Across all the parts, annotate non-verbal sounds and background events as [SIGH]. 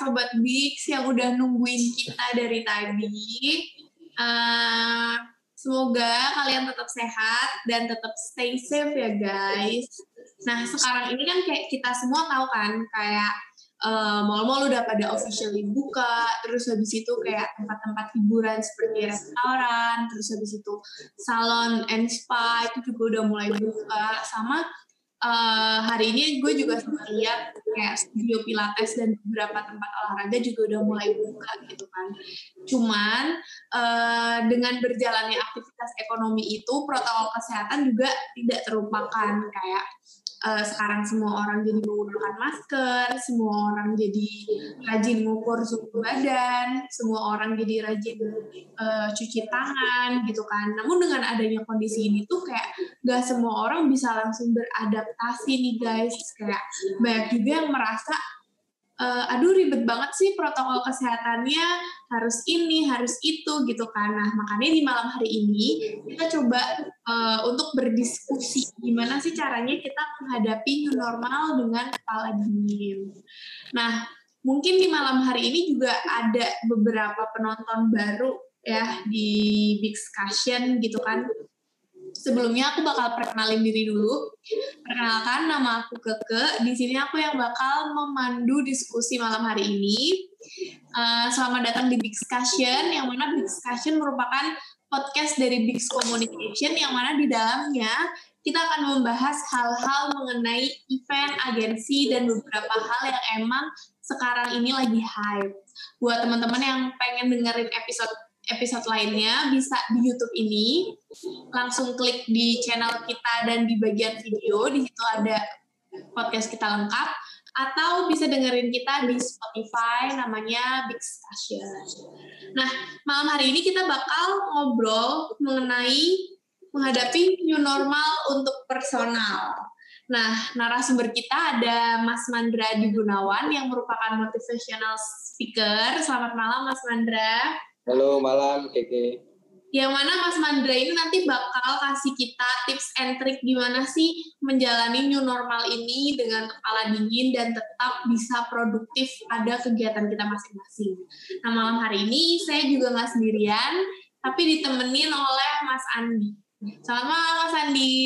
sobat Bix yang udah nungguin kita dari tadi? Eh, semoga kalian tetap sehat dan tetap stay safe ya guys. Nah sekarang ini kan kayak kita semua tahu kan kayak eh, mall-mall udah pada officially buka, terus habis itu kayak tempat-tempat hiburan seperti restoran, terus habis itu salon and spa itu juga udah mulai buka, sama eh, hari ini gue juga sempat lihat kayak studio pilates dan beberapa tempat olahraga juga udah mulai buka gitu kan. Cuman eh, dengan berjalannya aktivitas ekonomi itu protokol kesehatan juga tidak terlupakan kayak eh, sekarang semua orang jadi menggunakan masker, semua orang jadi rajin mengukur suhu badan, semua orang jadi rajin eh, cuci tangan gitu kan. Namun dengan adanya kondisi ini tuh kayak gak semua orang bisa langsung beradaptasi nih guys. Kayak banyak juga yang merasa eh, aduh ribet banget sih protokol kesehatannya harus ini harus itu gitu kan. Nah makanya di malam hari ini kita coba eh, untuk berdiskusi gimana sih caranya kita menghadapi new normal dengan kepala dingin. Nah mungkin di malam hari ini juga ada beberapa penonton baru ya di Big Discussion gitu kan sebelumnya aku bakal perkenalin diri dulu. Perkenalkan nama aku Keke. Di sini aku yang bakal memandu diskusi malam hari ini. Eh, selamat datang di Big Discussion, yang mana Big Discussion merupakan podcast dari Big Communication, yang mana di dalamnya kita akan membahas hal-hal mengenai event, agensi, dan beberapa hal yang emang sekarang ini lagi hype. Buat teman-teman yang pengen dengerin episode episode lainnya bisa di YouTube ini langsung klik di channel kita dan di bagian video di situ ada podcast kita lengkap atau bisa dengerin kita di Spotify namanya Big Station. Nah, malam hari ini kita bakal ngobrol mengenai menghadapi new normal untuk personal. Nah, narasumber kita ada Mas Mandra Di Gunawan yang merupakan motivational speaker. Selamat malam Mas Mandra. Halo malam Keke. Yang mana Mas Mandra ini nanti bakal kasih kita tips and trick gimana sih menjalani new normal ini dengan kepala dingin dan tetap bisa produktif pada kegiatan kita masing-masing. Nah malam hari ini saya juga nggak sendirian, tapi ditemenin oleh Mas Andi. Selamat malam Mas Andi.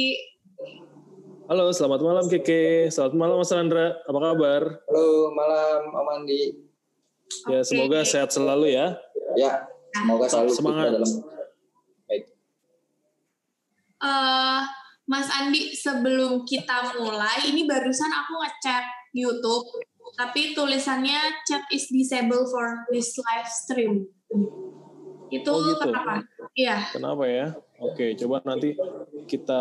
Halo, selamat malam Keke. Selamat malam Mas Randra. Apa kabar? Halo malam Om Andi. Ya, Oke. semoga sehat selalu ya. Ya, semoga selalu Semangat. dalam baik. Eh, Mas Andi, sebelum kita mulai, ini barusan aku ngechat YouTube, tapi tulisannya chat is disabled for this live stream. Itu Oh, gitu. kenapa? Iya. Kenapa ya? Oke, coba nanti kita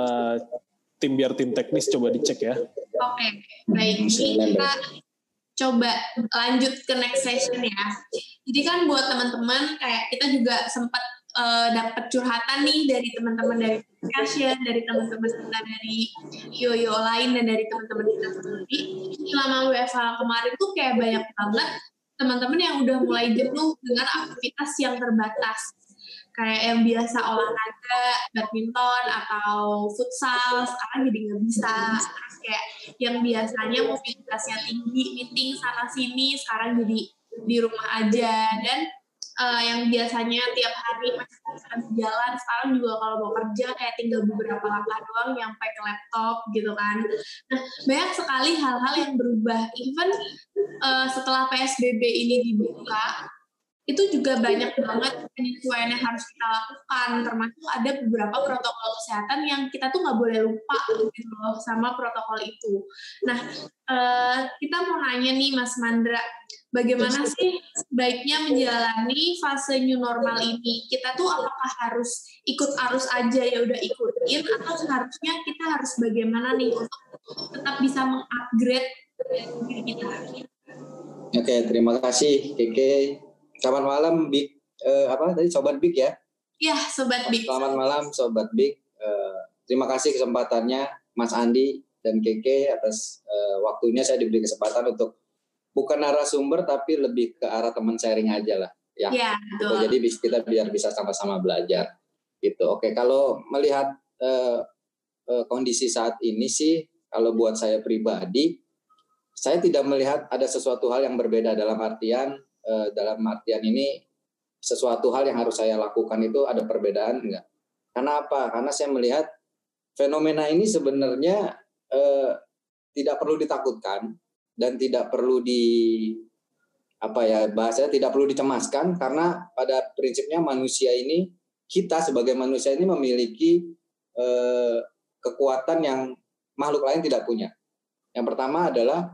tim biar tim teknis coba dicek ya. Oke, baik. Ini kita coba lanjut ke next session ya. Jadi kan buat teman-teman kayak kita juga sempat eh, dapat curhatan nih dari teman-teman dari discussion, dari teman-teman kita dari yoyo lain dan dari teman-teman kita sendiri. Selama WFH kemarin tuh kayak banyak banget teman-teman yang udah mulai jenuh dengan aktivitas yang terbatas kayak yang biasa olahraga, badminton atau futsal sekarang jadi nggak bisa. Kayak yang biasanya mobilitasnya tinggi, meeting sana sini sekarang jadi di rumah aja dan eh, yang biasanya tiap hari macet-macetan di jalan sekarang juga kalau mau kerja kayak tinggal beberapa langkah doang nyampe ke laptop gitu kan. Nah banyak sekali hal-hal yang berubah. Even eh, setelah PSBB ini dibuka itu juga banyak banget penyesuaian yang harus kita lakukan termasuk ada beberapa protokol kesehatan yang kita tuh nggak boleh lupa gitu loh sama protokol itu. Nah eh, kita mau nanya nih Mas Mandra, bagaimana sih baiknya menjalani fase new normal ini? Kita tuh apakah harus ikut arus aja ya udah ikutin atau seharusnya kita harus bagaimana nih untuk tetap bisa mengupgrade diri kita? Oke, terima kasih Keke. Selamat malam Big eh, apa tadi Sobat Big ya. Ya, Sobat Big. Selamat malam Sobat Big. Eh, terima kasih kesempatannya Mas Andi dan Keke atas eh, waktunya saya diberi kesempatan untuk bukan narasumber tapi lebih ke arah teman sharing aja lah. Ya, Ya, betul. jadi kita biar bisa sama-sama belajar. Gitu. Oke, kalau melihat eh, eh, kondisi saat ini sih, kalau buat saya pribadi, saya tidak melihat ada sesuatu hal yang berbeda dalam artian eh, dalam artian ini sesuatu hal yang harus saya lakukan itu ada perbedaan enggak? Karena apa? Karena saya melihat fenomena ini sebenarnya eh, tidak perlu ditakutkan dan tidak perlu di apa ya bahasanya tidak perlu dicemaskan karena pada prinsipnya manusia ini kita sebagai manusia ini memiliki eh, kekuatan yang makhluk lain tidak punya. Yang pertama adalah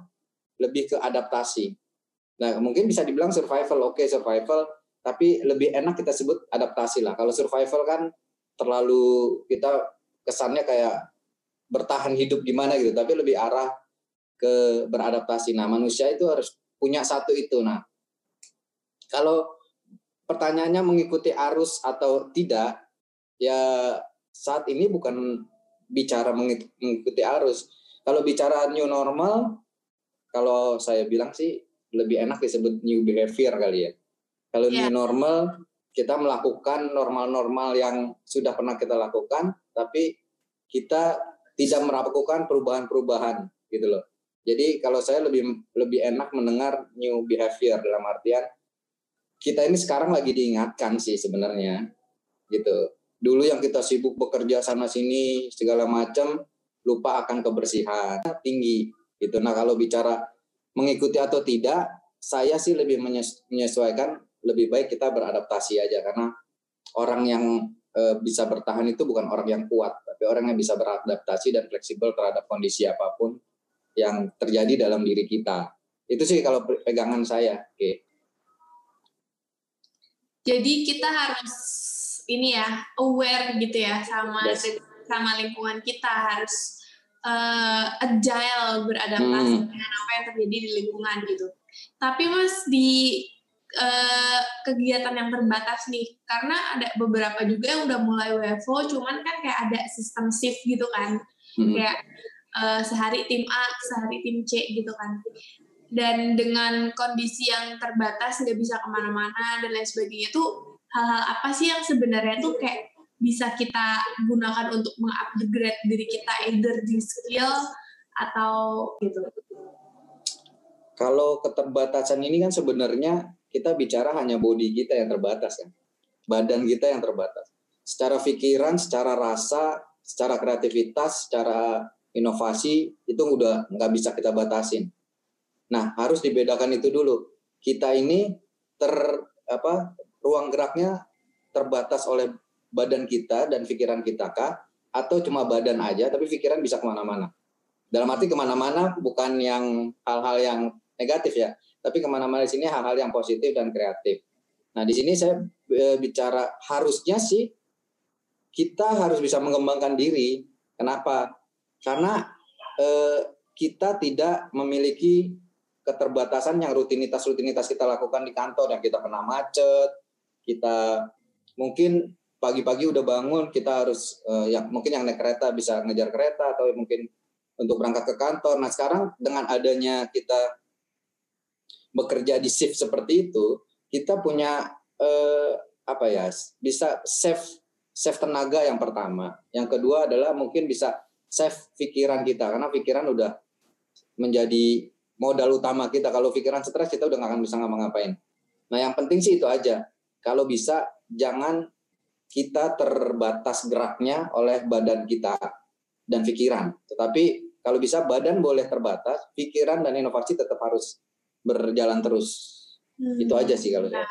lebih ke adaptasi. Nah, mungkin bisa dibilang survival, oke survival, tapi lebih enak kita sebut adaptasi lah. Kalau survival kan terlalu kita kesannya kayak bertahan hidup gimana gitu, tapi lebih arah ke beradaptasi. Nah, manusia itu harus punya satu itu. Nah, kalau pertanyaannya mengikuti arus atau tidak, ya saat ini bukan bicara mengik- mengikuti arus. Kalau bicara new normal, kalau saya bilang sih lebih enak disebut new behavior kali ya. Kalau Ya. new normal, kita melakukan normal-normal yang sudah pernah kita lakukan, tapi kita tidak melakukan perubahan-perubahan gitu loh. Jadi kalau saya lebih lebih enak mendengar new behavior dalam artian kita ini sekarang lagi diingatkan sih sebenarnya gitu. Dulu yang kita sibuk bekerja sana sini segala macam lupa akan kebersihan tinggi gitu. Nah kalau bicara mengikuti atau tidak, saya sih lebih menyes- menyesuaikan lebih baik kita beradaptasi aja karena orang yang eh, bisa bertahan itu bukan orang yang kuat, tapi orang yang bisa beradaptasi dan fleksibel terhadap kondisi apa pun yang terjadi dalam diri kita. Itu sih kalau pe- pegangan saya. Oke. Jadi kita harus ini ya aware gitu ya sama Yes. sama lingkungan kita harus eh, agile beradaptasi Hmm. dengan apa yang terjadi di lingkungan gitu. Tapi mas di eh, kegiatan yang terbatas nih karena ada beberapa juga yang udah mulai WFO cuman kan kayak ada sistem shift gitu kan Hmm. kayak eh, sehari tim A sehari tim C gitu kan dan dengan kondisi yang terbatas nggak bisa ke mana-mana dan lain sebagainya tuh hal-hal apa sih yang sebenarnya tuh kayak bisa kita gunakan untuk mengupgrade diri kita either di skill atau gitu Kalau keterbatasan ini kan sebenarnya kita bicara hanya body kita yang terbatas kan. Badan kita yang terbatas. Secara pikiran, secara rasa, secara kreativitas, secara inovasi itu udah nggak bisa kita batasin. Nah, harus dibedakan itu dulu. Kita ini ter apa ruang geraknya terbatas oleh badan kita dan pikiran kita kah? Atau cuma badan aja tapi pikiran bisa ke mana-mana? Dalam arti ke mana-mana bukan yang hal-hal yang negatif ya tapi ke mana-mana di sini hal-hal yang positif dan kreatif. Nah di sini saya e, bicara harusnya sih kita harus bisa mengembangkan diri. Kenapa? Karena e, kita tidak memiliki keterbatasan yang rutinitas-rutinitas kita lakukan di kantor yang kita kena macet kita mungkin pagi-pagi udah bangun kita harus eh, yang mungkin yang naik kereta bisa ngejar kereta atau mungkin untuk berangkat ke kantor. Nah sekarang dengan adanya kita bekerja di shift seperti itu, kita punya eh, apa ya bisa save save tenaga yang pertama. Yang kedua adalah mungkin bisa save pikiran kita karena pikiran udah menjadi modal utama kita. Kalau pikiran stres kita udah nggak akan bisa ngapa-ngapain. Nah yang penting sih itu aja. Kalau bisa jangan kita terbatas geraknya oleh badan kita dan pikiran. Tetapi kalau bisa badan boleh terbatas, pikiran dan inovasi tetap harus berjalan terus. Hmm. Itu aja sih kalau saya.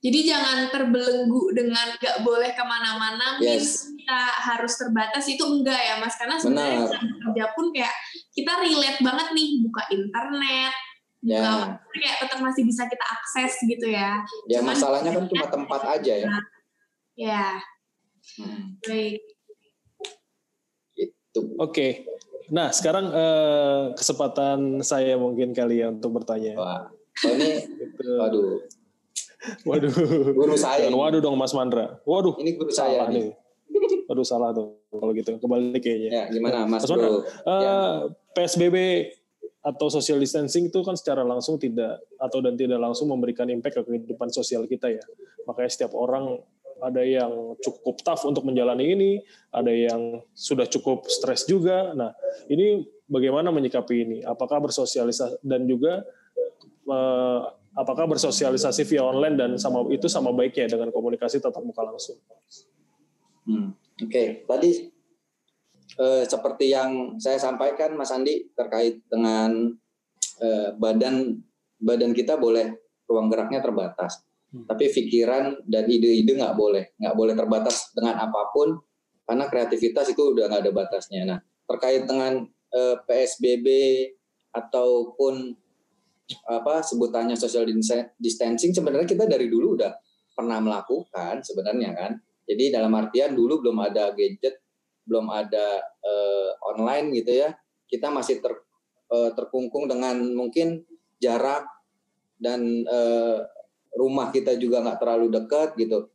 Jadi jangan terbelenggu dengan gak boleh ke mana-mana, Yes. kita harus terbatas itu enggak ya mas, karena sebenarnya kerja pun kayak kita relate banget nih buka internet, buka Ya. apa, kayak tetap masih bisa kita akses gitu ya. Ya Cuman- masalahnya kan cuma tempat aja ya. Ya, Hmm, baik. Itu. Oke. Nah, sekarang eh, kesempatan saya mungkin kali ya untuk bertanya. Wah, oh ini, Gitu. waduh. Waduh. Guru saya. Jangan ini. waduh dong Mas Mandra. Waduh. Ini guru saya salah nih. nih. Waduh salah tuh kalau gitu. Kebalik kayaknya. Ya, gimana Mas Mas Mandra, Bro? Eh, Ya. PSBB atau social distancing itu kan secara langsung tidak atau dan tidak langsung memberikan impact ke kehidupan sosial kita ya. Makanya setiap orang ada yang cukup tough untuk menjalani ini, ada yang sudah cukup stres juga. Nah, ini bagaimana menyikapi ini? Apakah bersosialisasi dan juga eh, apakah bersosialisasi via online dan sama itu sama baiknya dengan komunikasi tatap muka langsung? Hmm, Oke, tadi eh, seperti yang saya sampaikan Mas Andi terkait dengan eh, badan badan kita boleh ruang geraknya terbatas. Tapi pikiran dan ide-ide nggak boleh, nggak boleh terbatas dengan apa pun karena kreativitas itu udah nggak ada batasnya. Nah, terkait dengan eh, PSBB ataupun apa sebutannya social distancing sebenarnya kita dari dulu udah pernah melakukan sebenarnya kan. Jadi dalam artian dulu belum ada gadget, belum ada eh, online gitu ya. Kita masih ter, eh, terkungkung dengan mungkin jarak dan eh, rumah kita juga nggak terlalu dekat gitu.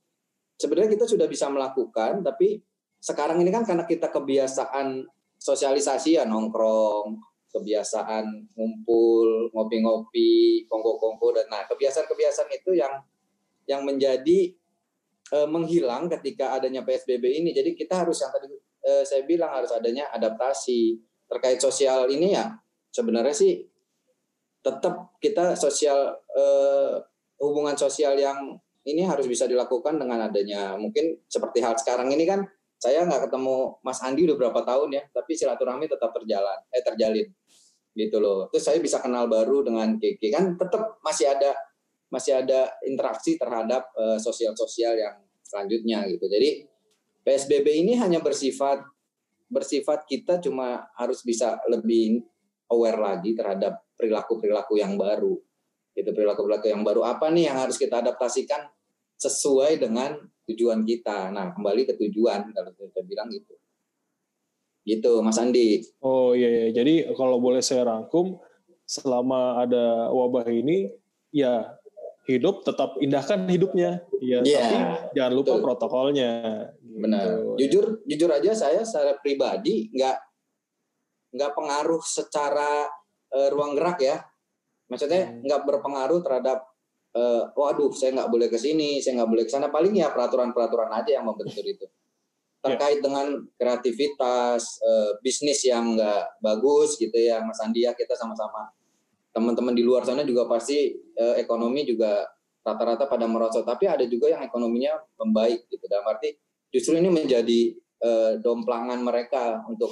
Sebenarnya kita sudah bisa melakukan, tapi sekarang ini kan karena kita kebiasaan sosialisasi ya nongkrong, kebiasaan ngumpul, ngopi-ngopi, kongko-kongko dan nah kebiasaan-kebiasaan itu yang yang menjadi eh, menghilang ketika adanya PSBB ini. Jadi kita harus yang tadi eh, saya bilang harus adanya adaptasi terkait sosial ini ya sebenarnya sih tetap kita sosial eh, hubungan sosial yang ini harus bisa dilakukan dengan adanya mungkin seperti hal sekarang ini kan saya nggak ketemu Mas Andi udah berapa tahun ya tapi silaturahmi tetap terjalan eh terjalin gitu loh. Terus saya bisa kenal baru dengan Kiki. Kan tetap masih ada masih ada interaksi terhadap eh, sosial-sosial yang selanjutnya gitu. Jadi PSBB ini hanya bersifat bersifat kita cuma harus bisa lebih aware lagi terhadap perilaku-perilaku yang baru gitu perilaku-perilaku yang baru apa nih yang harus kita adaptasikan sesuai dengan tujuan kita nah kembali ke tujuan kalau kita bilang gitu gitu Mas Andi Oh iya, iya. jadi kalau boleh saya rangkum, selama ada wabah ini, ya hidup tetap indahkan hidupnya, ya. Iya, tapi jangan lupa betul. protokolnya. benar Gitu. jujur jujur aja saya secara pribadi nggak nggak pengaruh secara eh, ruang gerak ya maksudnya Hmm. nggak berpengaruh terhadap eh, waduh saya nggak boleh ke sini saya nggak boleh ke sana. Paling ya peraturan-peraturan aja yang membentur itu. Terkait dengan kreativitas eh, bisnis yang nggak bagus gitu ya Mas Andi ya kita sama-sama teman-teman di luar sana juga pasti eh, ekonomi juga rata-rata pada merosot. Tapi ada juga yang ekonominya membaik gitu. Dalam arti justru ini menjadi eh, domplangan mereka untuk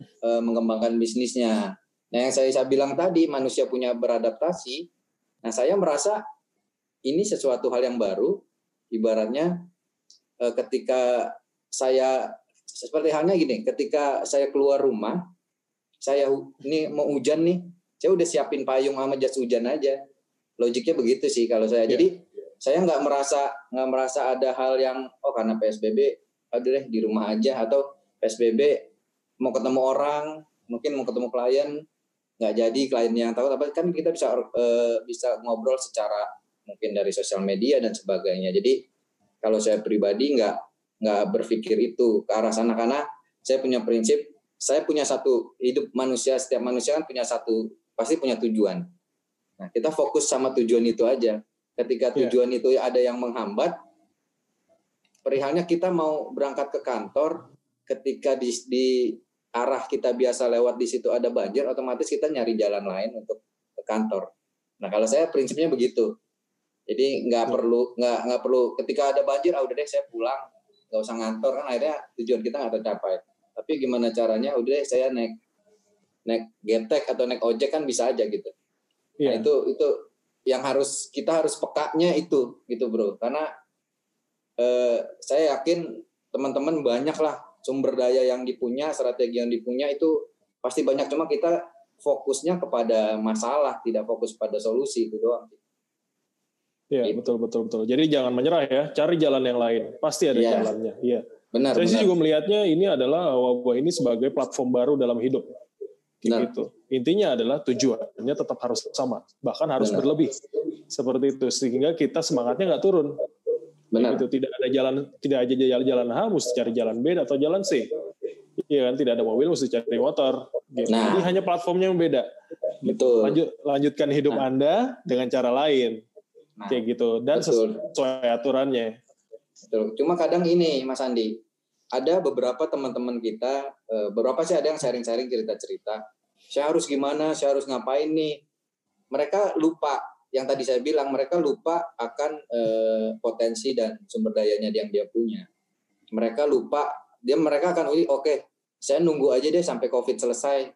eh, mengembangkan bisnisnya. Nah, yang saya, saya bilang tadi manusia punya beradaptasi. Nah, saya merasa ini sesuatu hal yang baru. Ibaratnya eh, ketika saya seperti halnya gini, ketika saya keluar rumah, saya ini mau hujan nih, saya udah siapin payung sama jas hujan aja. Logiknya begitu sih kalau saya. Iya. Jadi saya nggak merasa nggak merasa ada hal yang oh karena PSBB aduh deh di rumah aja atau PSBB mau ketemu orang mungkin mau ketemu klien nggak jadi klien yang tahu tapi kan kita bisa eh, bisa ngobrol secara mungkin dari sosial media dan sebagainya. Jadi kalau saya pribadi nggak nggak berpikir itu ke arah sana karena saya punya prinsip saya punya satu hidup manusia setiap manusia kan punya satu pasti punya tujuan. Nah kita fokus sama tujuan itu aja. Ketika Iya. tujuan itu ada yang menghambat perihalnya kita mau berangkat ke kantor ketika di, di arah kita biasa lewat di situ ada banjir otomatis kita nyari jalan lain untuk ke kantor. Nah kalau saya prinsipnya begitu. Jadi nggak Ya. perlu nggak nggak perlu ketika ada banjir ah udah deh saya pulang nggak usah ngantor kan akhirnya tujuan kita nggak tercapai. Tapi gimana caranya? Udah deh saya naik naik getek atau naik ojek kan bisa aja gitu. Nah, Iya. itu itu yang harus kita harus pekanya itu gitu bro. Karena eh, saya yakin teman-teman banyak lah sumber daya yang dipunya strategi yang dipunya itu pasti banyak cuma kita fokusnya kepada masalah tidak fokus pada solusi itu doang Iya, Gitu. betul betul betul. Jadi jangan menyerah ya, cari jalan yang lain. Pasti ada Iya. jalannya. Iya. benar Saya sih juga melihatnya ini adalah wabah ini sebagai platform baru dalam hidup. Benar. Gitu. Intinya adalah tujuannya tetap harus sama, bahkan harus Benar. berlebih. seperti itu sehingga kita semangatnya nggak turun Benar. itu tidak ada jalan tidak aja jalan jalan A mesti cari jalan B atau jalan C Iya kan tidak ada mobil mesti cari motor gitu. Nah. jadi hanya platformnya yang beda Betul. lanjut lanjutkan hidup Nah. anda dengan cara lain Nah, kayak gitu dan betul. sesuai aturannya Betul. Cuma kadang ini, Mas Andi, ada beberapa teman-teman kita, eh, beberapa sih ada yang sharing-sharing cerita-cerita. Saya harus gimana, saya harus ngapain nih. Mereka lupa, yang tadi saya bilang, mereka lupa akan eh, potensi dan sumber dayanya yang dia punya. Mereka lupa, dia mereka akan, "Wih, oke, saya nunggu aja deh sampai COVID selesai.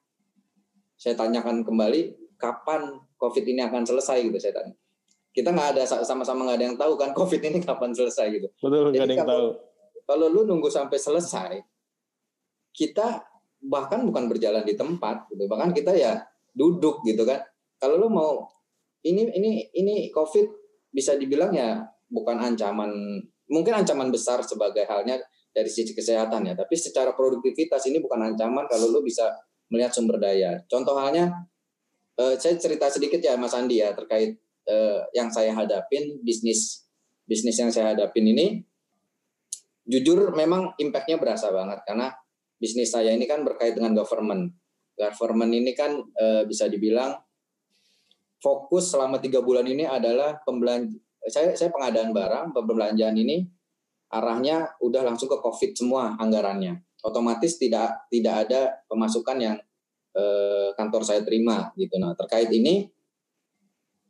Saya tanyakan kembali, kapan COVID ini akan selesai gitu saya tanya. Kita nggak ada sama-sama nggak ada yang tahu kan [LAUGHS] COVID ini kapan selesai gitu betul nggak ada yang kalau- tahu kalau lu nunggu sampai selesai, kita bahkan bukan berjalan di tempat gitu, bahkan kita ya duduk gitu kan. Kalau lu mau ini ini ini COVID bisa dibilang ya bukan ancaman, mungkin ancaman besar sebagai halnya dari sisi kesehatan ya, tapi secara produktivitas ini bukan ancaman kalau lu bisa melihat sumber daya. Contoh halnya, eh, saya cerita sedikit ya Mas Andi ya terkait eh, yang saya hadapin bisnis bisnis yang saya hadapin ini jujur memang impact-nya berasa banget karena bisnis saya ini kan berkait dengan government. Government ini kan eh, bisa dibilang fokus selama tiga bulan ini adalah pembelanja. Saya saya pengadaan barang, pembelanjaan ini arahnya udah langsung ke COVID semua anggarannya. Otomatis tidak tidak ada pemasukan yang eh, kantor saya terima gitu. Nah terkait ini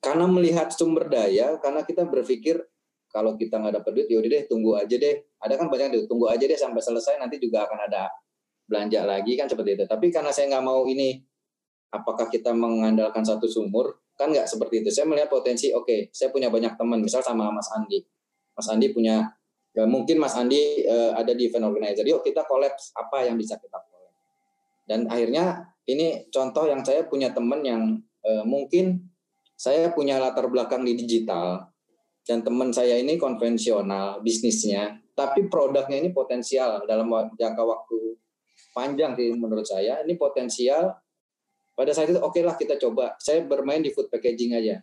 karena melihat sumber daya, karena kita berpikir kalau kita nggak dapat duit, yaudah deh tunggu aja deh. Ada kan banyak tuh, tunggu aja deh sampai selesai, nanti juga akan ada belanja lagi kan seperti itu. Tapi karena saya nggak mau ini, apakah kita mengandalkan satu sumur? Kan nggak seperti itu. Saya melihat potensi, oke, saya punya banyak teman, misal sama Mas Andi. Mas Andi punya, ya mungkin Mas Andi eh, ada di event organizer, yuk kita kolaps apa yang bisa kita collab. Dan akhirnya ini contoh yang saya punya teman yang eh, mungkin saya punya latar belakang di digital, dan teman saya ini konvensional bisnisnya, tapi produknya ini potensial dalam jangka waktu panjang sih menurut saya. Ini potensial. Pada saat itu oke lah kita coba. Saya bermain di food packaging aja,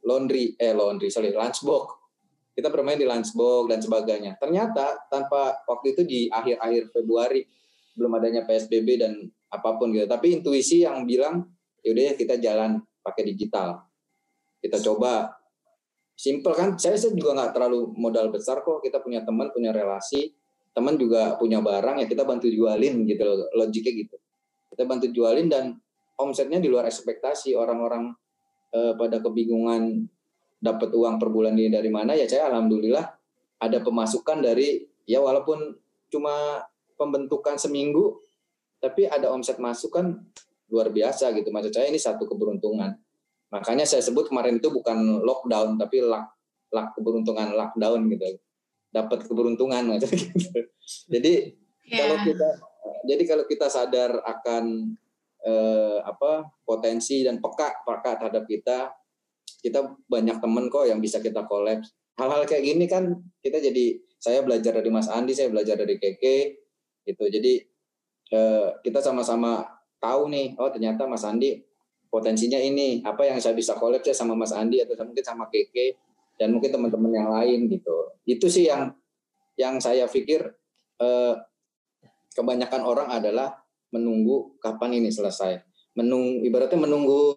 laundry eh laundry sorry lunchbox. Kita bermain di lunchbox dan sebagainya. Ternyata tanpa waktu itu di akhir-akhir Februari belum adanya PSBB dan apa pun gitu. Tapi intuisi yang bilang yaudah ya kita jalan pakai digital. Kita coba simple kan saya juga nggak terlalu modal besar kok kita punya teman punya relasi teman juga punya barang ya kita bantu jualin gitu logiknya gitu kita bantu jualin dan omsetnya di luar ekspektasi orang-orang eh, pada kebingungan dapat uang per bulan ini dari mana ya saya alhamdulillah ada pemasukan dari ya walaupun cuma pembentukan seminggu tapi ada omset masuk kan luar biasa gitu maksud saya ini satu keberuntungan Makanya saya sebut kemarin itu bukan lockdown tapi luck, luck keberuntungan lockdown gitu. Dapat keberuntungan gitu. [LAUGHS] Jadi Ya. kalau kita jadi kalau kita sadar akan eh, apa potensi dan peka peka terhadap kita, kita banyak temen kok yang bisa kita collab. Hal-hal kayak gini kan kita jadi saya belajar dari Mas Andi, saya belajar dari Keke gitu. Jadi eh, kita sama-sama tahu nih, oh ternyata Mas Andi potensinya ini apa yang saya bisa collab ya sama Mas Andi atau mungkin sama Keke dan mungkin teman-teman yang lain gitu itu sih yang yang saya pikir eh, kebanyakan orang adalah menunggu kapan ini selesai. Menunggu ibaratnya menunggu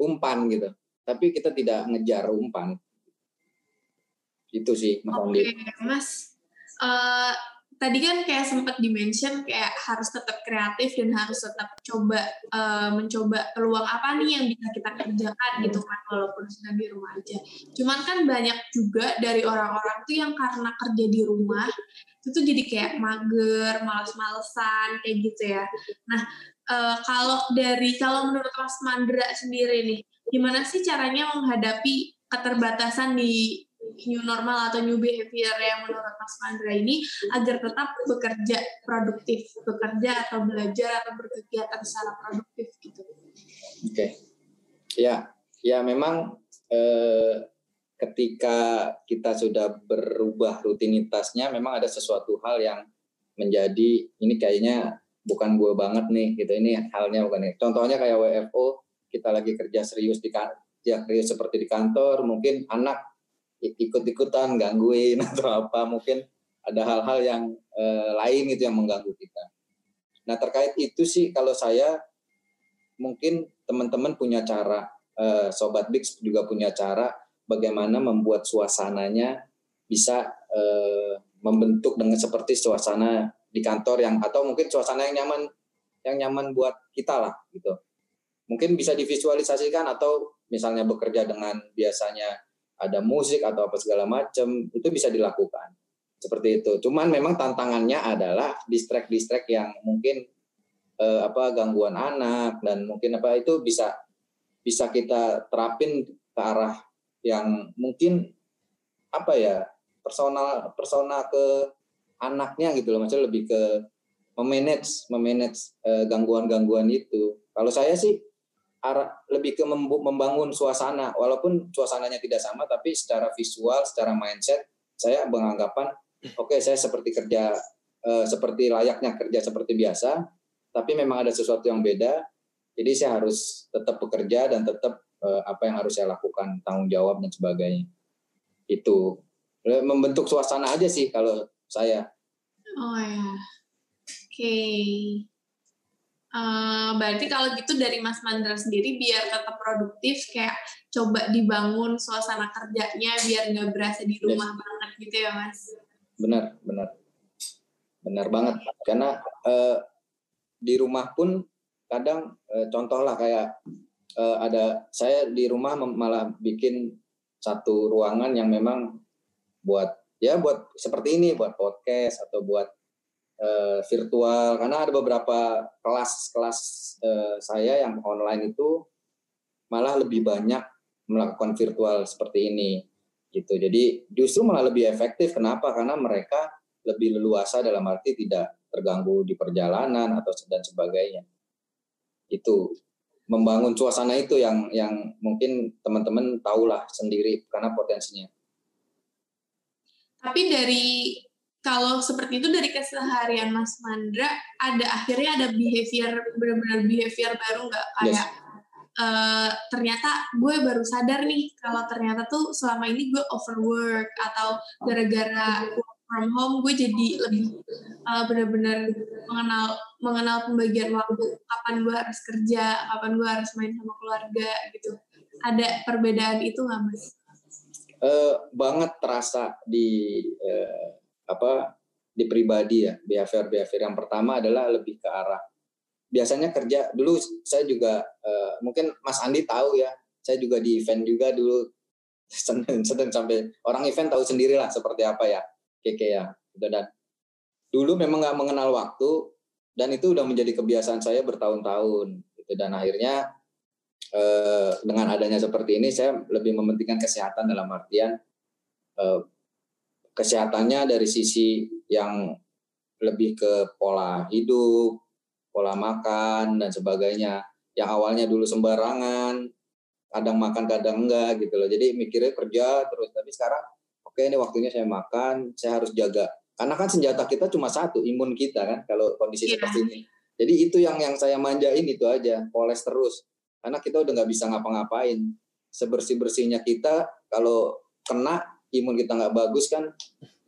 umpan gitu. Tapi kita tidak ngejar umpan. Itu sih Mas Andi. Mas. Eh, tadi kan kayak sempat dimention kayak harus tetap kreatif dan harus tetap coba eh, mencoba peluang apa nih yang bisa kita kerjakan gitu kan walaupun sedang di rumah aja. Cuman kan banyak juga dari orang-orang tuh yang karena kerja di rumah itu tuh jadi kayak mager, males-malesan kayak gitu ya. Nah, eh, kalau dari kalau menurut Mas Mandra sendiri nih, gimana sih caranya menghadapi keterbatasan di new normal atau new behavior yang menurut Mas Mandra ini agar tetap bekerja produktif, bekerja atau belajar atau berkegiatan secara produktif gitu. Oke. Ya, ya memang eh, ketika kita sudah berubah rutinitasnya, memang ada sesuatu hal yang menjadi ini kayaknya bukan gue banget nih, gitu. Ini halnya bukan nih. Contohnya kayak WFO, kita lagi kerja serius di kan- ya riuh seperti di kantor mungkin anak ikut-ikutan gangguin [LAUGHS] atau apa mungkin ada hal-hal yang eh, lain itu yang mengganggu kita. Nah terkait itu sih kalau saya mungkin teman-teman punya cara, eh, sobat Bix juga punya cara bagaimana membuat suasananya bisa eh, membentuk dengan seperti suasana di kantor yang atau mungkin suasana yang nyaman yang nyaman buat kita lah gitu. Mungkin bisa divisualisasikan atau misalnya bekerja dengan biasanya ada musik atau apa segala macam itu bisa dilakukan seperti itu. Cuman memang tantangannya adalah distract-distract yang mungkin eh, apa gangguan anak dan mungkin apa itu bisa bisa kita terapin ke arah yang mungkin apa ya personal persona ke anaknya gitu loh maksudnya lebih ke memanage memanage eh, gangguan-gangguan itu. Kalau saya sih lebih ke membangun suasana walaupun suasananya tidak sama tapi secara visual secara mindset saya beranggapan oke okay, saya seperti kerja uh, seperti layaknya kerja seperti biasa, tapi memang ada sesuatu yang beda. Jadi saya harus tetap bekerja dan tetap uh, apa yang harus saya lakukan, tanggung jawab dan sebagainya. Itu membentuk suasana aja sih kalau saya. Oh ya, oke. Okay. Uh, berarti kalau gitu dari Mas Mandra sendiri biar tetap produktif kayak coba dibangun suasana kerjanya biar nggak berasa di rumah yes. banget gitu ya Mas? Benar benar. Benar banget. Karena uh, di rumah pun kadang uh, contoh lah kayak uh, ada saya di rumah malah bikin satu ruangan yang memang buat ya buat seperti ini buat podcast atau buat uh, virtual karena ada beberapa kelas-kelas uh, saya yang online itu malah lebih banyak melakukan virtual seperti ini gitu. Jadi justru malah lebih efektif. Kenapa? Karena mereka lebih leluasa dalam arti tidak terganggu di perjalanan atau dan sebagainya. Itu membangun suasana itu yang yang mungkin teman-teman tahulah sendiri karena potensinya. Tapi dari kalau seperti itu dari keseharian Mas Mandra ada akhirnya ada behavior benar-benar behavior baru nggak? Kayak yes uh, ternyata gue baru sadar nih kalau ternyata tuh selama ini gue overwork atau gara-gara work from home gue jadi lebih uh, benar-benar mengenal mengenal pembagian waktu kapan gue harus kerja kapan gue harus main sama keluarga gitu. Ada perbedaan itu nggak mas? Uh, banget terasa di uh, apa di pribadi ya. Behavior behavior yang pertama adalah lebih ke arah biasanya kerja dulu saya juga uh, mungkin Mas Andi tahu ya saya juga di event juga dulu. [LAUGHS] Senin sampai orang event tahu sendirilah seperti apa ya keke ya gitu. Dan dulu memang nggak mengenal waktu dan itu udah menjadi kebiasaan saya bertahun-tahun gitu. Dan akhirnya eh, dengan adanya seperti ini saya lebih mementingkan kesehatan dalam artian eh, kesehatannya dari sisi yang lebih ke pola hidup pola makan dan sebagainya. Yang awalnya dulu sembarangan, kadang makan kadang enggak gitu loh. Jadi mikirnya kerja terus, tapi sekarang oke okay, ini waktunya saya makan, saya harus jaga. Karena kan senjata kita cuma satu, imun kita kan kalau kondisi yeah. seperti ini. Jadi itu yang yang saya manjain itu aja, poles terus. Karena kita udah nggak bisa ngapa-ngapain. Sebersih bersihnya kita kalau kena imun kita nggak bagus kan,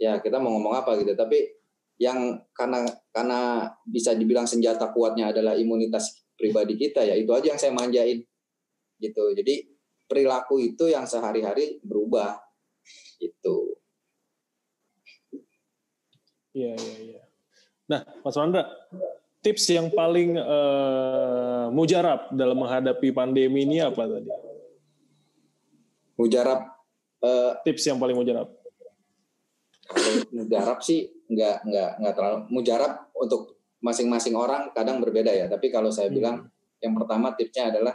ya kita mau ngomong apa gitu. Tapi yang karena karena bisa dibilang senjata kuatnya adalah imunitas pribadi kita ya itu aja yang saya manjain gitu. Jadi perilaku itu yang sehari-hari berubah itu iya iya iya. Nah Mas Wanda tips yang paling uh, mujarab dalam menghadapi pandemi ini apa tadi? Mujarab uh, tips yang paling mujarab kalau mujarab sih nggak nggak nggak terlalu mujarab untuk masing-masing orang kadang berbeda ya. Tapi kalau saya hmm. bilang yang pertama tipsnya adalah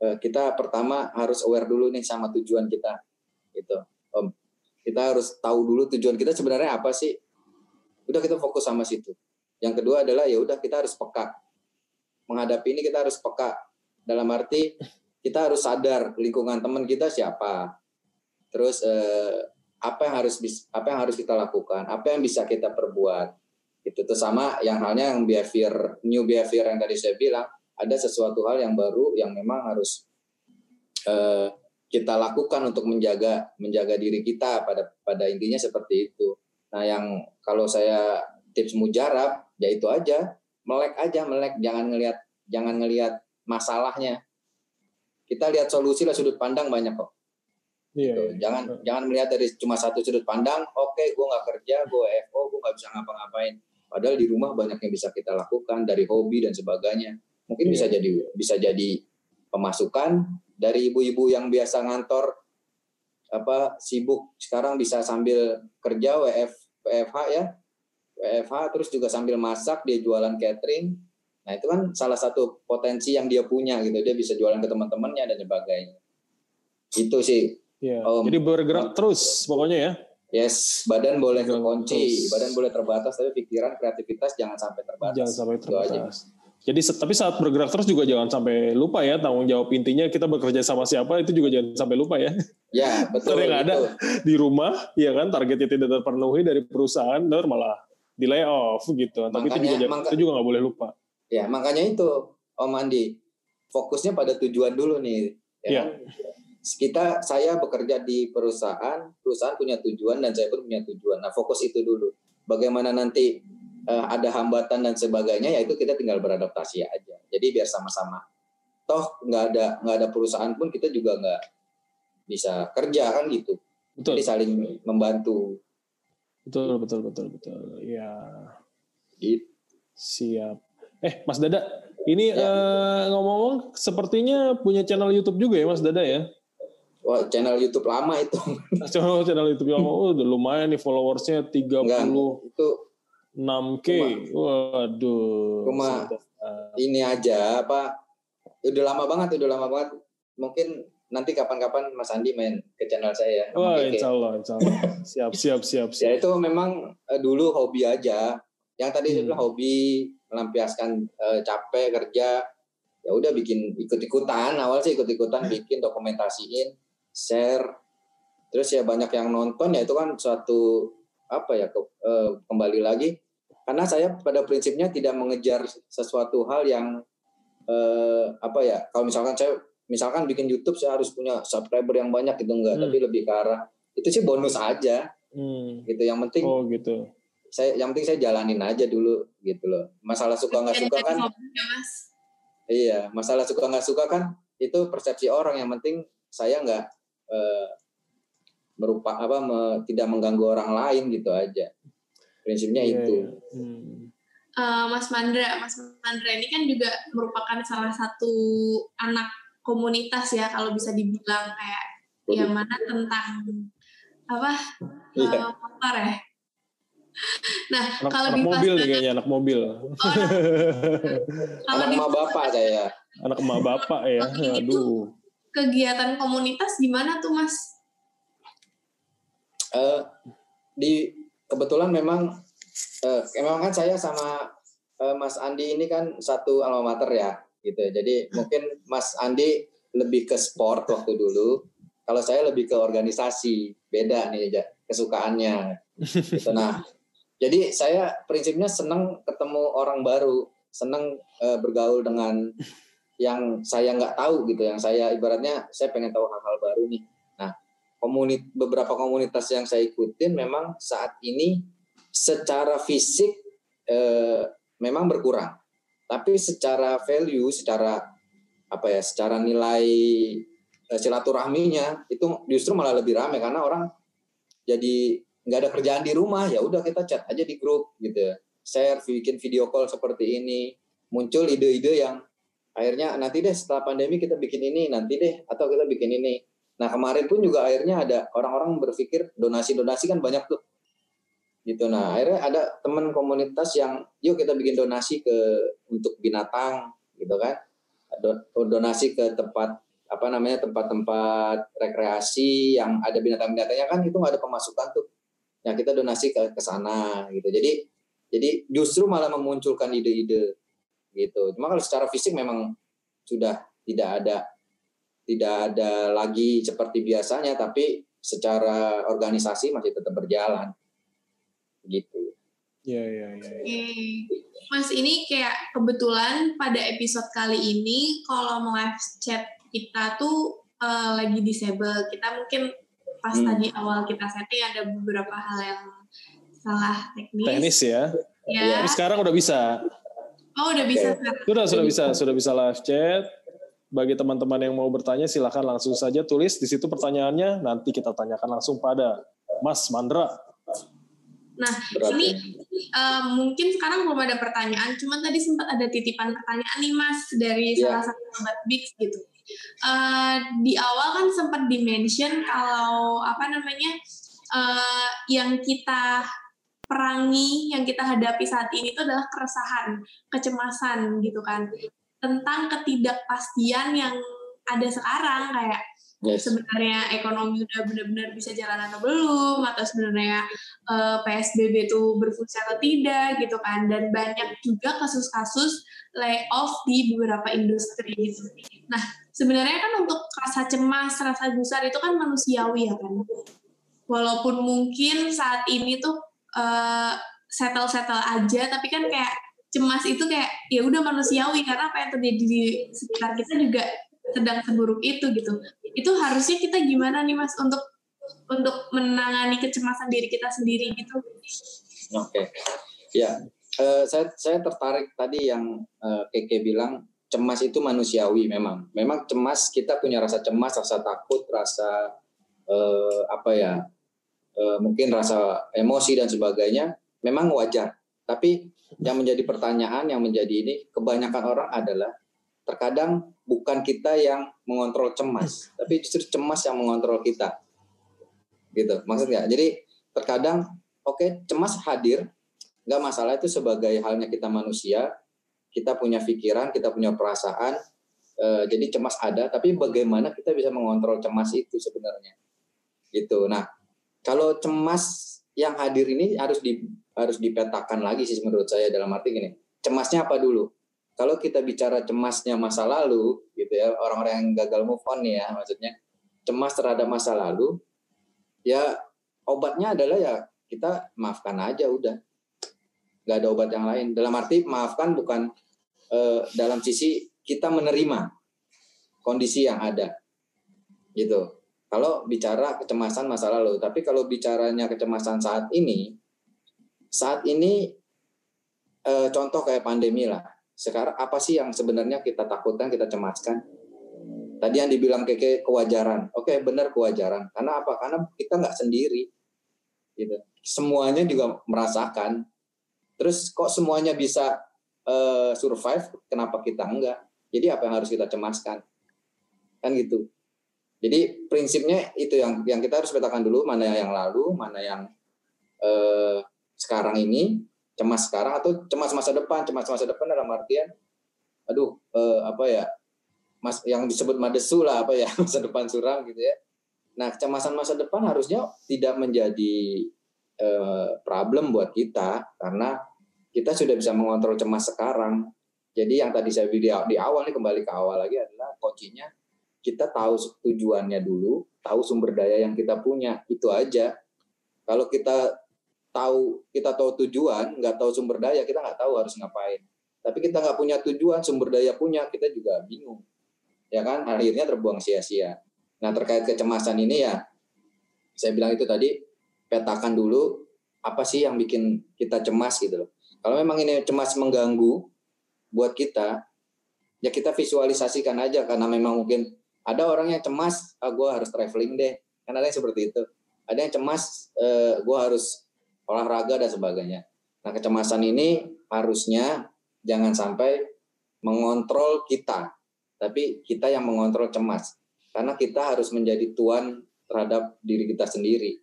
eh, kita pertama harus aware dulu nih sama tujuan kita, gitu. Om, kita harus tahu dulu tujuan kita sebenarnya apa sih. Udah kita fokus sama situ. Yang kedua adalah ya udah kita harus peka. Menghadapi ini kita harus peka. Dalam arti kita harus sadar lingkungan teman kita siapa. Terus eh, apa yang harus apa yang harus kita lakukan, apa yang bisa kita perbuat. Itu tuh sama yang halnya yang behavior new behavior yang tadi saya bilang, ada sesuatu hal yang baru yang memang harus eh, kita lakukan untuk menjaga menjaga diri kita pada pada intinya seperti itu. Nah, yang kalau saya tips mujarab ya itu aja, melek aja, melek jangan ngelihat jangan ngelihat masalahnya. Kita lihat solusi lah sudut pandang banyak kok. Iya, Gitu. iya. Jangan jangan melihat dari cuma satu sudut pandang. Oke, gue nggak kerja, gue FO, gue nggak bisa ngapa-ngapain. Padahal di rumah banyak yang bisa kita lakukan dari hobi dan sebagainya. Mungkin bisa Iya. jadi bisa jadi pemasukan dari ibu-ibu yang biasa ngantor apa sibuk sekarang bisa sambil kerja WF WFH ya WFH terus juga sambil masak dia jualan catering nah itu kan salah satu potensi yang dia punya gitu dia bisa jualan ke teman-temannya dan sebagainya itu sih Iya. Om. Jadi bergerak terus pokoknya ya. Yes, badan boleh terus. badan boleh terbatas, tapi pikiran, kreativitas jangan sampai terbatas. Jangan sampai terbatas. Jadi tapi saat bergerak terus juga jangan sampai lupa ya tanggung jawab intinya kita bekerja sama siapa itu juga jangan sampai lupa ya. Ya, betul. Yang ada di rumah ya kan targetnya tidak terpenuhi dari perusahaan ntar malah di layoff gitu. Tapi itu Makanya- juga jangan- maka- itu juga nggak boleh lupa. Ya, makanya itu, Om Andi, fokusnya pada tujuan dulu nih. Ya Iya. kan? Kita, saya bekerja di perusahaan, perusahaan punya tujuan dan saya pun punya tujuan. Nah, fokus itu dulu. Bagaimana nanti eh, ada hambatan dan sebagainya, ya itu kita tinggal beradaptasi aja. Jadi biar sama-sama. Toh nggak ada nggak ada perusahaan pun kita juga nggak bisa kerja kan gitu. Betul. Jadi saling membantu. Betul betul betul betul. Ya Gitu. siap. Eh Mas Dada, ini Ya. eh, ngomong-ngomong sepertinya punya channel YouTube juga ya Mas Dada ya? Wah, channel YouTube lama itu. [LAUGHS] Channel channel YouTube yang oh, udah lumayan nih followersnya 36k. Enggak, itu Waduh. Cuma- ini aja apa udah lama banget udah lama banget mungkin nanti kapan-kapan Mas Andi main ke channel saya Wah, Keke. insya Allah, insya Allah. [LAUGHS] Siap, siap, siap, ya siap. itu memang eh, dulu hobi aja yang tadi Hmm. bilang hobi melampiaskan eh, capek kerja ya udah bikin ikut-ikutan awal sih ikut-ikutan [LAUGHS] bikin dokumentasiin share terus ya banyak yang nonton ya itu kan suatu apa ya ke- eh, kembali lagi karena saya pada prinsipnya tidak mengejar sesuatu hal yang eh, apa ya kalau misalkan saya misalkan bikin YouTube saya harus punya subscriber yang banyak gitu enggak Hmm. tapi lebih ke arah itu sih bonus aja Hmm. gitu yang penting Oh gitu. saya yang penting saya jalanin aja dulu gitu loh masalah suka nggak suka kan Ya, iya masalah suka nggak suka kan itu persepsi orang yang penting saya nggak eh, merupa apa me- tidak mengganggu orang lain gitu aja prinsipnya Iya, itu iya. Hmm. Eh, Mas Mandra, Mas Mandra ini kan juga merupakan salah satu anak komunitas ya kalau bisa dibilang kayak yang mana tentang apa Iya. eh, motor ya. Nah, Anak, kalau anak mobil nih kayaknya, anak mobil. [LAUGHS] kalau anak di emak bapak saya anak emak bapak ya. Aduh. Kegiatan komunitas gimana tuh Mas? Eh, di kebetulan memang eh, memang kan saya sama eh, Mas Andi ini kan satu alma mater ya gitu jadi mungkin Mas Andi lebih ke sport waktu dulu kalau saya lebih ke organisasi beda nih kesukaannya gitu. nah jadi saya prinsipnya senang ketemu orang baru senang eh, bergaul dengan yang saya nggak tahu gitu yang saya ibaratnya saya pengen tahu hal-hal baru nih komunit beberapa komunitas yang saya ikutin memang saat ini secara fisik eh, memang berkurang tapi secara value secara apa ya secara nilai eh, silaturahminya itu justru malah lebih ramai karena orang jadi nggak ada kerjaan di rumah ya udah kita chat aja di grup gitu ya. share bikin video call seperti ini muncul ide-ide yang akhirnya nanti deh setelah pandemi kita bikin ini nanti deh atau kita bikin ini Nah kemarin pun juga akhirnya ada orang-orang berpikir donasi-donasi kan banyak tuh, gitu. Nah akhirnya ada teman komunitas yang yuk kita bikin donasi ke untuk binatang, gitu kan? Do- Donasi ke tempat apa namanya tempat-tempat rekreasi yang ada binatang-binatangnya kan itu nggak ada pemasukan tuh. Nah kita donasi ke ke sana gitu. Jadi jadi justru malah memunculkan ide-ide gitu. Cuma kalau secara fisik memang sudah tidak ada tidak ada lagi seperti biasanya tapi secara organisasi masih tetap berjalan gitu Iya, iya, iya. Oke. Mas ini kayak kebetulan pada episode kali ini kolom live chat kita tuh eh, lagi disable. Kita mungkin pas Hmm. tadi awal kita setting ada beberapa hal yang salah teknis. Teknis ya. Ya. Tapi sekarang udah bisa. Oh udah bisa sekarang. Sudah, sudah bisa, sudah bisa live chat. Bagi teman-teman yang mau bertanya, silahkan langsung saja tulis di situ pertanyaannya. Nanti kita tanyakan langsung pada Mas Mandra. Nah Berarti. ini eh, mungkin sekarang belum ada pertanyaan, cuman tadi sempat ada titipan pertanyaan nih Mas dari Iya. salah satu sobat Bix gitu. Eh, di awal kan sempat dimention kalau apa namanya eh, yang kita perangi, yang kita hadapi saat ini itu adalah keresahan, kecemasan gitu kan tentang ketidakpastian yang ada sekarang kayak Yes. sebenarnya ekonomi udah benar-benar bisa jalan atau belum atau sebenarnya eh, PSBB itu berfungsi atau tidak gitu kan dan banyak juga kasus-kasus layoff di beberapa industri gitu. Nah sebenarnya kan untuk rasa cemas, rasa gusar itu kan manusiawi ya kan. Walaupun mungkin saat ini tuh eh, settle-settle aja tapi kan kayak cemas itu kayak ya udah manusiawi karena apa yang terjadi di sekitar kita juga sedang seburuk itu gitu. Itu harusnya kita gimana nih mas untuk untuk menangani kecemasan diri kita sendiri gitu? Oke, ya eh, saya saya tertarik tadi yang eh, Keke bilang cemas itu manusiawi memang. Memang cemas kita punya rasa cemas, rasa takut, rasa eh, apa ya, mungkin rasa emosi dan sebagainya. Memang wajar. Tapi yang menjadi pertanyaan, yang menjadi ini kebanyakan orang adalah terkadang bukan kita yang mengontrol cemas, tapi justru cemas yang mengontrol kita. Gitu, maksudnya. Jadi terkadang oke cemas hadir nggak masalah itu sebagai halnya kita manusia kita punya pikiran kita punya perasaan eh, jadi cemas ada tapi bagaimana kita bisa mengontrol cemas itu sebenarnya gitu nah kalau cemas yang hadir ini harus di harus dipetakan lagi sih menurut saya dalam arti gini cemasnya apa dulu? Kalau kita bicara cemasnya masa lalu gitu ya orang-orang yang gagal move on ya maksudnya cemas terhadap masa lalu ya obatnya adalah ya kita maafkan aja udah. Nggak ada obat yang lain. Dalam arti maafkan bukan eh, dalam sisi kita menerima kondisi yang ada gitu kalau bicara kecemasan masa lalu tapi kalau bicaranya kecemasan saat ini saat ini eh, contoh kayak pandemi lah. Sekarang apa sih yang sebenarnya kita takutkan kita cemaskan? Tadi yang dibilang keke kewajaran. Oke benar kewajaran. Karena apa? Karena kita nggak sendiri. Gitu. Semuanya juga merasakan. Terus kok semuanya bisa eh, survive? Kenapa kita enggak? Jadi apa yang harus kita cemaskan? Kan gitu jadi prinsipnya itu yang yang kita harus petakan dulu mana yang lalu mana yang eh, sekarang ini cemas sekarang atau cemas masa depan cemas masa depan dalam artian aduh eh, apa ya mas yang disebut madesu lah apa ya [LAUGHS] masa depan suram gitu ya nah kecemasan masa depan harusnya tidak menjadi eh, problem buat kita karena kita sudah bisa mengontrol cemas sekarang. Jadi yang tadi saya video di awal nih kembali ke awal lagi adalah kuncinya kita tahu tujuannya dulu, tahu sumber daya yang kita punya itu aja. Kalau kita tahu kita tahu tujuan, nggak tahu sumber daya, kita nggak tahu harus ngapain. Tapi kita nggak punya tujuan, sumber daya punya, kita juga bingung. Ya kan, akhirnya terbuang sia-sia. Nah terkait kecemasan ini ya, saya bilang itu tadi petakan dulu apa sih yang bikin kita cemas gitu loh. Kalau memang ini cemas mengganggu buat kita, ya kita visualisasikan aja karena memang mungkin ada orang yang cemas, ah gue harus traveling deh, kan ada yang seperti itu. Ada yang cemas, eh, gue harus olahraga dan sebagainya. Nah kecemasan ini harusnya jangan sampai mengontrol kita, tapi kita yang mengontrol cemas, karena kita harus menjadi tuan terhadap diri kita sendiri,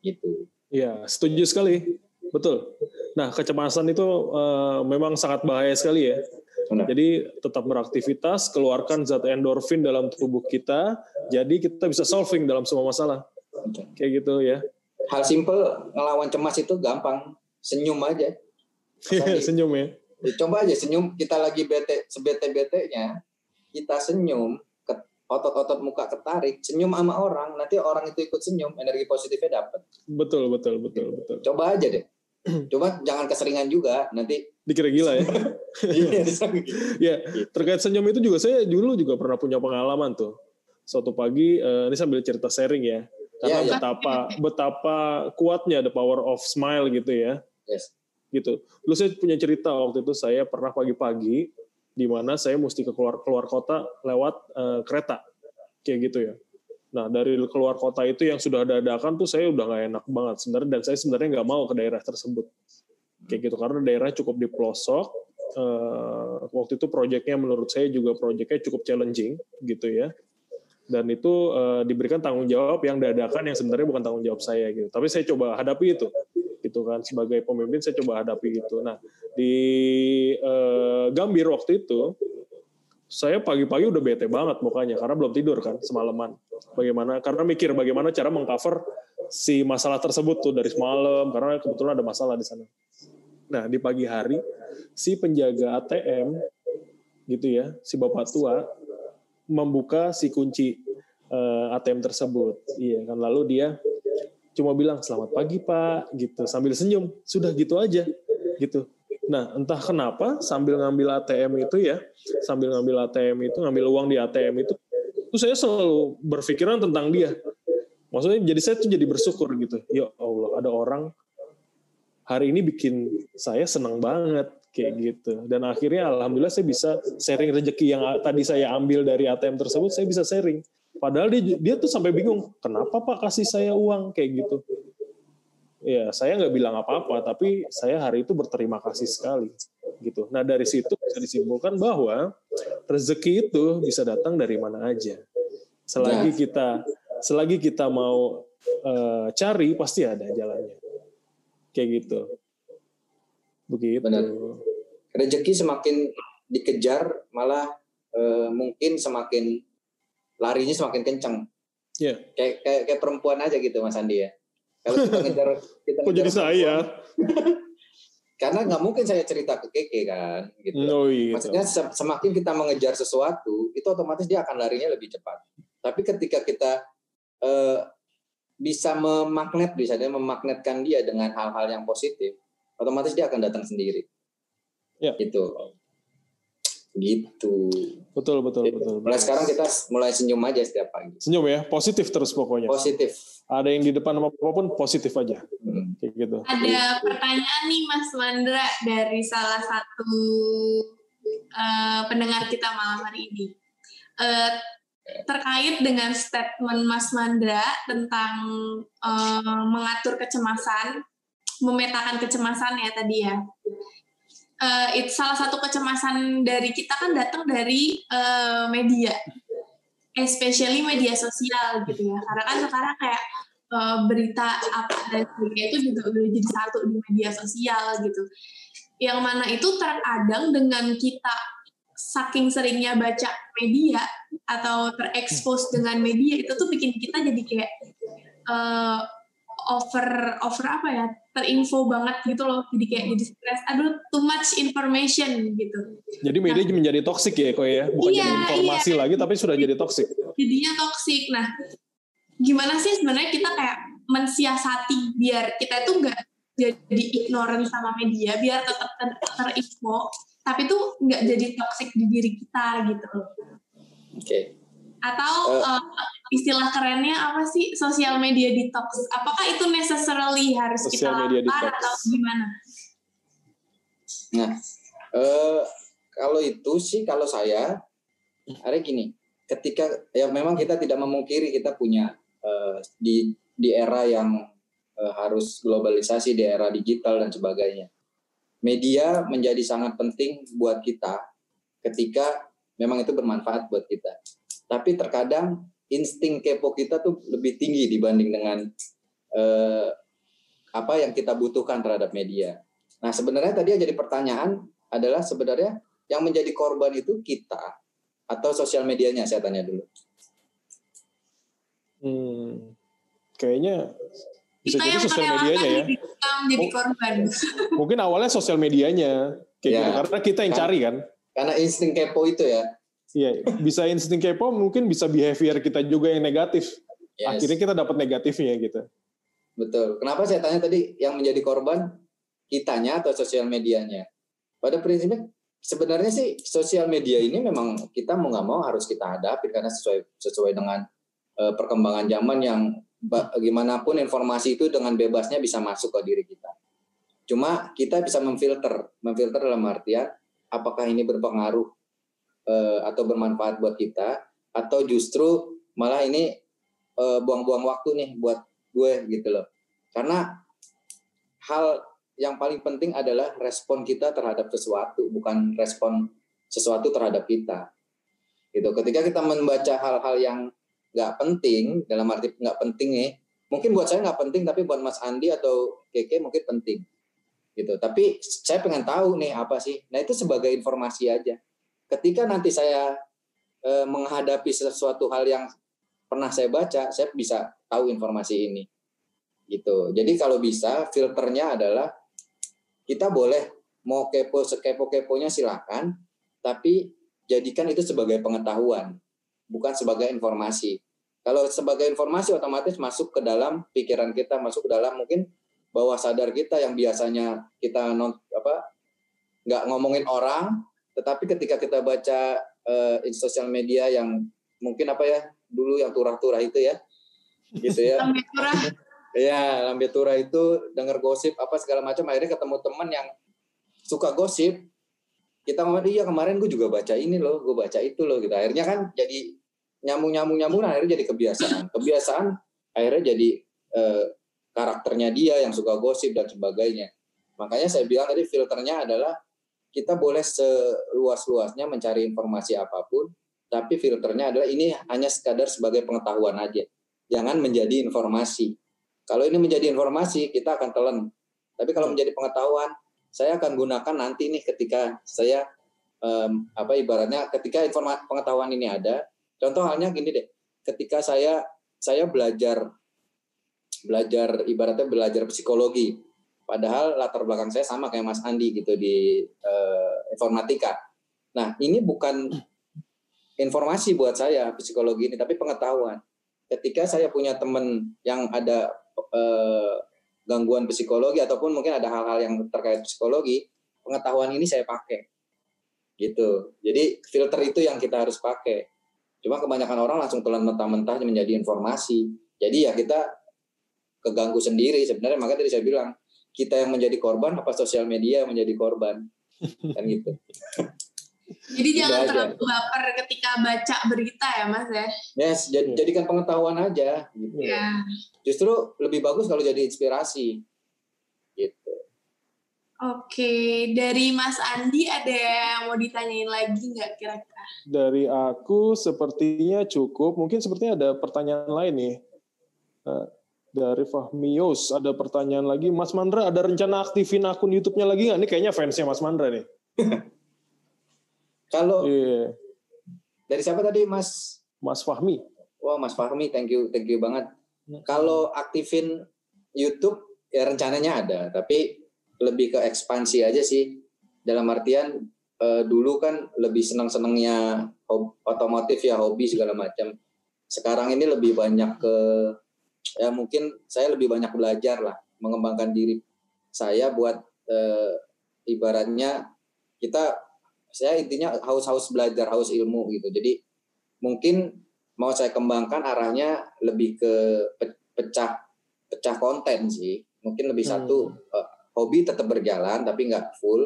gitu. Iya, setuju sekali. Betul. Nah, kecemasan itu eh, memang sangat bahaya sekali ya. Benar. Jadi tetap beraktivitas, keluarkan zat endorfin dalam tubuh kita, jadi kita bisa solving dalam semua masalah. Kayak gitu ya. Hal simpel ngelawan cemas itu gampang, senyum aja. Tadi. Senyum ya. Ya, Coba aja senyum, kita lagi bete, sebete-betenya, kita senyum, otot-otot muka ketarik, senyum sama orang, nanti orang itu ikut senyum, energi positifnya dapat. Betul, betul, betul, betul. Coba aja deh. Coba jangan keseringan juga, nanti Dikira gila ya. [LAUGHS] Iya, [LAUGHS] ya, terkait senyum itu juga saya dulu juga pernah punya pengalaman tuh. suatu pagi eh, ini sambil cerita sharing ya karena iya. betapa betapa kuatnya the power of smile gitu ya Yes. gitu. Lu saya punya cerita waktu itu saya pernah pagi-pagi di mana saya mesti ke keluar keluar kota lewat eh, kereta kayak gitu ya. Nah dari keluar kota itu yang sudah dadakan tuh saya udah nggak enak banget sebenarnya dan saya sebenarnya nggak mau ke daerah tersebut kayak gitu karena daerah cukup di pelosok. Eh, waktu itu proyeknya menurut saya juga proyeknya cukup challenging gitu ya dan itu eh, diberikan tanggung jawab yang dadakan yang sebenarnya bukan tanggung jawab saya gitu. Tapi saya coba hadapi itu, gitu kan sebagai pemimpin saya coba hadapi itu. Nah di eh, Gambir waktu itu saya pagi-pagi udah bete banget mukanya karena belum tidur kan semalaman. Bagaimana? Karena mikir bagaimana cara mengcover si masalah tersebut tuh dari semalam karena kebetulan ada masalah di sana. Nah di pagi hari si penjaga ATM gitu ya, si bapak tua membuka si kunci eh, ATM tersebut. Iya kan lalu dia cuma bilang selamat pagi Pak gitu sambil senyum. Sudah gitu aja gitu. Nah, entah kenapa sambil ngambil ATM itu ya, sambil ngambil ATM itu, ngambil uang di ATM itu, itu saya selalu berpikiran tentang dia. Maksudnya jadi saya tuh jadi bersyukur gitu. Ya Allah, ada orang hari ini bikin saya senang banget kayak gitu. Dan akhirnya alhamdulillah saya bisa sharing rezeki yang tadi saya ambil dari ATM tersebut, saya bisa sharing. Padahal dia, dia tuh sampai bingung, kenapa Pak kasih saya uang kayak gitu? Ya, saya nggak bilang apa-apa, tapi saya hari itu berterima kasih sekali. gitu. Nah dari situ bisa disimpulkan bahwa rezeki itu bisa datang dari mana aja. Selagi kita selagi kita mau eh, cari pasti ada jalannya. Kayak gitu. Begitu. Benar. Rezeki semakin dikejar malah eh, mungkin semakin larinya semakin kencang. Iya. Kayak, kayak kayak perempuan aja gitu Mas Andi ya. Kalau kita [LAUGHS] ngejar kita Kok jadi ngejar saya? perempuan, [LAUGHS] karena nggak mungkin saya cerita ke Keke kan gitu. Oh iya. Maksudnya se- semakin kita mengejar sesuatu, itu otomatis dia akan larinya lebih cepat. Tapi ketika kita eh, bisa memagnet, bisa dia memagnetkan dia dengan hal-hal yang positif, otomatis dia akan datang sendiri. Ya. Gitu. Gitu. Betul betul betul. Mulai sekarang kita mulai senyum aja setiap pagi. senyum ya, positif terus pokoknya. Positif. Ada yang di depan sama apa pun positif aja. Hmm. Kayak gitu. Ada pertanyaan nih Mas Mandra dari salah satu eh, pendengar kita malam hari ini. Eh, terkait dengan statement Mas Mandra tentang eh, mengatur kecemasan, memetakan kecemasan ya tadi ya. Eh, itu salah satu kecemasan dari kita kan datang dari eh, media, especially media sosial gitu ya. Karena kan sekarang kayak eh, berita apa dan sebagainya itu juga udah jadi satu di media sosial gitu. Yang mana itu terkadang dengan kita saking seringnya baca media atau terekspos dengan media itu tuh bikin kita jadi kayak eh, over over apa ya terinfo banget gitu loh jadi kayak jadi stres aduh too much information gitu Jadi media menjadi toksik ya kok ya, bukan Iya, jadi informasi lagi tapi sudah jadi toksik. jadinya toksik. Nah, gimana sih sebenarnya kita kayak mensiasati biar kita itu nggak jadi ignorant sama media, biar tetap ter- terinfo, tapi tuh nggak jadi toksik di diri kita gitu loh. Oke. Atau Eh. eh, istilah kerennya apa sih sosial media detox? Apakah itu necessarily harus kita lakukan detox. atau gimana? Nah, eh, kalau itu sih kalau saya ada gini, ketika ya memang kita tidak memungkiri kita punya eh, di di era yang eh, harus globalisasi di era digital dan sebagainya. Media menjadi sangat penting buat kita ketika memang itu bermanfaat buat kita. Tapi terkadang insting kepo kita tuh lebih tinggi dibanding dengan eh, apa yang kita butuhkan terhadap media. Nah, sebenarnya tadi yang jadi pertanyaan adalah sebenarnya yang menjadi korban itu kita atau sosial medianya saya tanya dulu. Hmm, kayaknya bisa Kita jadi yang sosial medianya ya. korban. Mungkin awalnya sosial medianya kayak Ya. gitu karena kita yang Kan. cari kan. Karena insting kepo itu ya. Iya, bisa insting kepo mungkin bisa behavior kita juga yang negatif. Yes, Akhirnya kita dapat negatifnya gitu. betul. Kenapa saya tanya tadi yang menjadi korban kitanya atau sosial medianya? Pada prinsipnya sebenarnya sih sosial media ini memang kita mau nggak mau harus kita hadapi karena sesuai sesuai dengan uh, perkembangan zaman yang bagaimanapun informasi itu dengan bebasnya bisa masuk ke diri kita. Cuma kita bisa memfilter, memfilter dalam artian apakah ini berpengaruh uh, atau bermanfaat buat kita atau justru malah ini buang buang-buang waktu nih buat gue gitu loh. Karena hal yang paling penting adalah respon kita terhadap sesuatu, bukan respon sesuatu terhadap kita. Gitu. Ketika kita membaca hal-hal yang nggak penting, dalam arti nggak penting nih, mungkin buat saya nggak penting, tapi buat Mas Andi atau Keke mungkin penting. Gitu. Tapi saya pengen tahu nih apa sih. Nah itu sebagai informasi aja. Ketika nanti saya eh, menghadapi sesuatu hal yang pernah saya baca, saya bisa tahu informasi ini. Gitu. Jadi kalau bisa filternya adalah kita boleh mau kepo sekepo keponya silakan tapi jadikan itu sebagai pengetahuan bukan sebagai informasi kalau sebagai informasi otomatis masuk ke dalam pikiran kita masuk ke dalam mungkin bawah sadar kita yang biasanya kita non apa nggak ngomongin orang tetapi ketika kita baca uh, in sosial media yang mungkin apa ya dulu yang turah-turah itu ya gitu ya Iya, lambe tura itu dengar gosip apa segala macam akhirnya ketemu teman yang suka gosip. Kita ngomong iya kemarin gue juga baca ini loh, gue baca itu loh gitu. Akhirnya kan jadi nyambung nyambung nyambung akhirnya jadi kebiasaan. Kebiasaan akhirnya jadi eh, karakternya dia yang suka gosip dan sebagainya. Makanya saya bilang tadi filternya adalah kita boleh seluas-luasnya mencari informasi apa pun, tapi filternya adalah ini hanya sekadar sebagai pengetahuan aja. Jangan menjadi informasi kalau ini menjadi informasi, kita akan telan. Tapi kalau menjadi pengetahuan, saya akan gunakan nanti nih ketika saya um, apa ibaratnya ketika informasi pengetahuan ini ada. Contoh halnya gini deh, ketika saya saya belajar belajar ibaratnya belajar psikologi, padahal latar belakang saya sama kayak Mas Andi gitu di uh, informatika. Nah ini bukan informasi buat saya psikologi ini, tapi pengetahuan. Ketika saya punya teman yang ada eh, gangguan psikologi ataupun mungkin ada hal-hal yang terkait psikologi, pengetahuan ini saya pakai. Gitu. Jadi filter itu yang kita harus pakai. Cuma kebanyakan orang langsung telan mentah-mentah menjadi informasi. Jadi ya kita keganggu sendiri. Sebenarnya makanya tadi saya bilang kita yang menjadi korban apa sosial media yang menjadi korban? Kan gitu. [LAUGHS] Jadi jangan terlalu baper ketika baca berita ya mas ya? Yes jadikan pengetahuan aja gitu. Ya justru lebih bagus kalau jadi inspirasi gitu. Oke dari Mas Andi ada yang mau ditanyain lagi nggak kira-kira? Dari aku sepertinya cukup. Mungkin sepertinya ada pertanyaan lain nih. Eh, dari Fahmios ada pertanyaan lagi Mas Mandra ada rencana aktifin akun YouTube-nya lagi nggak? Ini kayaknya fansnya Mas Mandra nih. [LAUGHS] Kalau yeah. dari siapa tadi Mas? Mas Fahmi. Wah Mas Fahmi, thank you, thank you banget. Kalau aktifin YouTube ya rencananya ada, tapi lebih ke ekspansi aja sih. Dalam artian eh, dulu kan lebih senang-senangnya otomotif ya hobi segala macam. Sekarang ini lebih banyak ke ya mungkin saya lebih banyak belajar lah, mengembangkan diri saya buat eh, ibaratnya kita saya intinya haus-haus belajar, haus ilmu gitu. Jadi mungkin mau saya kembangkan arahnya lebih ke pecah pecah konten sih mungkin lebih hmm. satu uh, hobi tetap berjalan tapi nggak full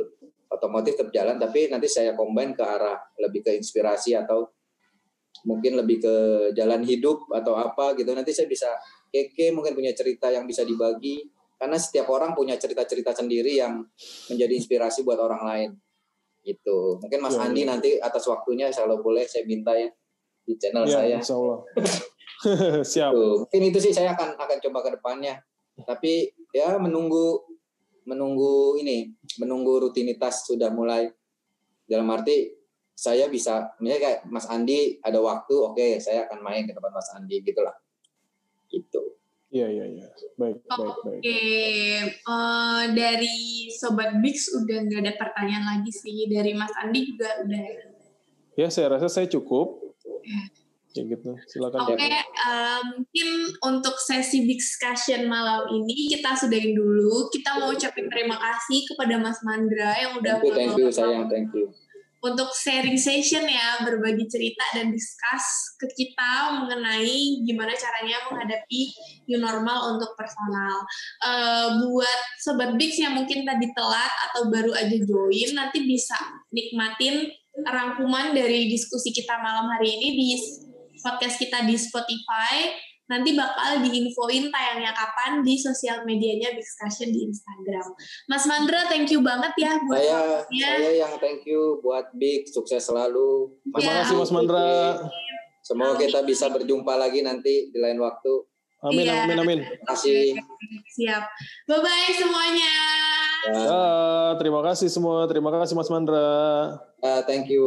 otomotif tetap jalan tapi nanti saya combine ke arah lebih ke inspirasi atau mungkin lebih ke jalan hidup atau apa gitu nanti saya bisa keke mungkin punya cerita yang bisa dibagi karena setiap orang punya cerita-cerita sendiri yang menjadi inspirasi buat orang lain gitu mungkin Mas ya, Andi ya. nanti atas waktunya kalau boleh saya minta ya di channel ya, saya. Insya Allah. [LAUGHS] Siap. Tuh, mungkin itu sih saya akan akan coba ke depannya. Tapi ya menunggu menunggu ini, menunggu rutinitas sudah mulai dalam arti saya bisa misalnya kayak Mas Andi ada waktu, oke okay, saya akan main ke tempat Mas Andi gitulah. Gitu. Iya iya iya. Baik oh, baik baik. Oke, uh, dari sobat Bix udah nggak ada pertanyaan lagi sih. Dari Mas Andi juga udah. Ya saya rasa saya cukup Kayak gitu. Silakan. Oke, Dep. eh, mungkin untuk sesi discussion malam ini kita sudahin dulu. Kita mau ucapin terima kasih kepada Mas Mandra yang udah Thank you, thank you sayang, thank you. Untuk sharing session ya, berbagi cerita dan discuss ke kita mengenai gimana caranya menghadapi new normal untuk personal. Eh, buat sobat Bix yang mungkin tadi telat atau baru aja join, nanti bisa nikmatin rangkuman dari diskusi kita malam hari ini di podcast kita di Spotify. Nanti bakal diinfoin tayangnya kapan di sosial medianya Discussion di Instagram. Mas Mandra, thank you banget ya buat Saya waktunya. saya yang thank you buat Big, sukses selalu. Ya. Terima kasih Mas Mandra. Semoga kita bisa berjumpa lagi nanti di lain waktu. Amin, Iya. amin, amin. Terima kasih. Siap. Bye-bye semuanya. Ya, Ah, terima kasih semua. Terima kasih Mas Mandra. ya, thank you.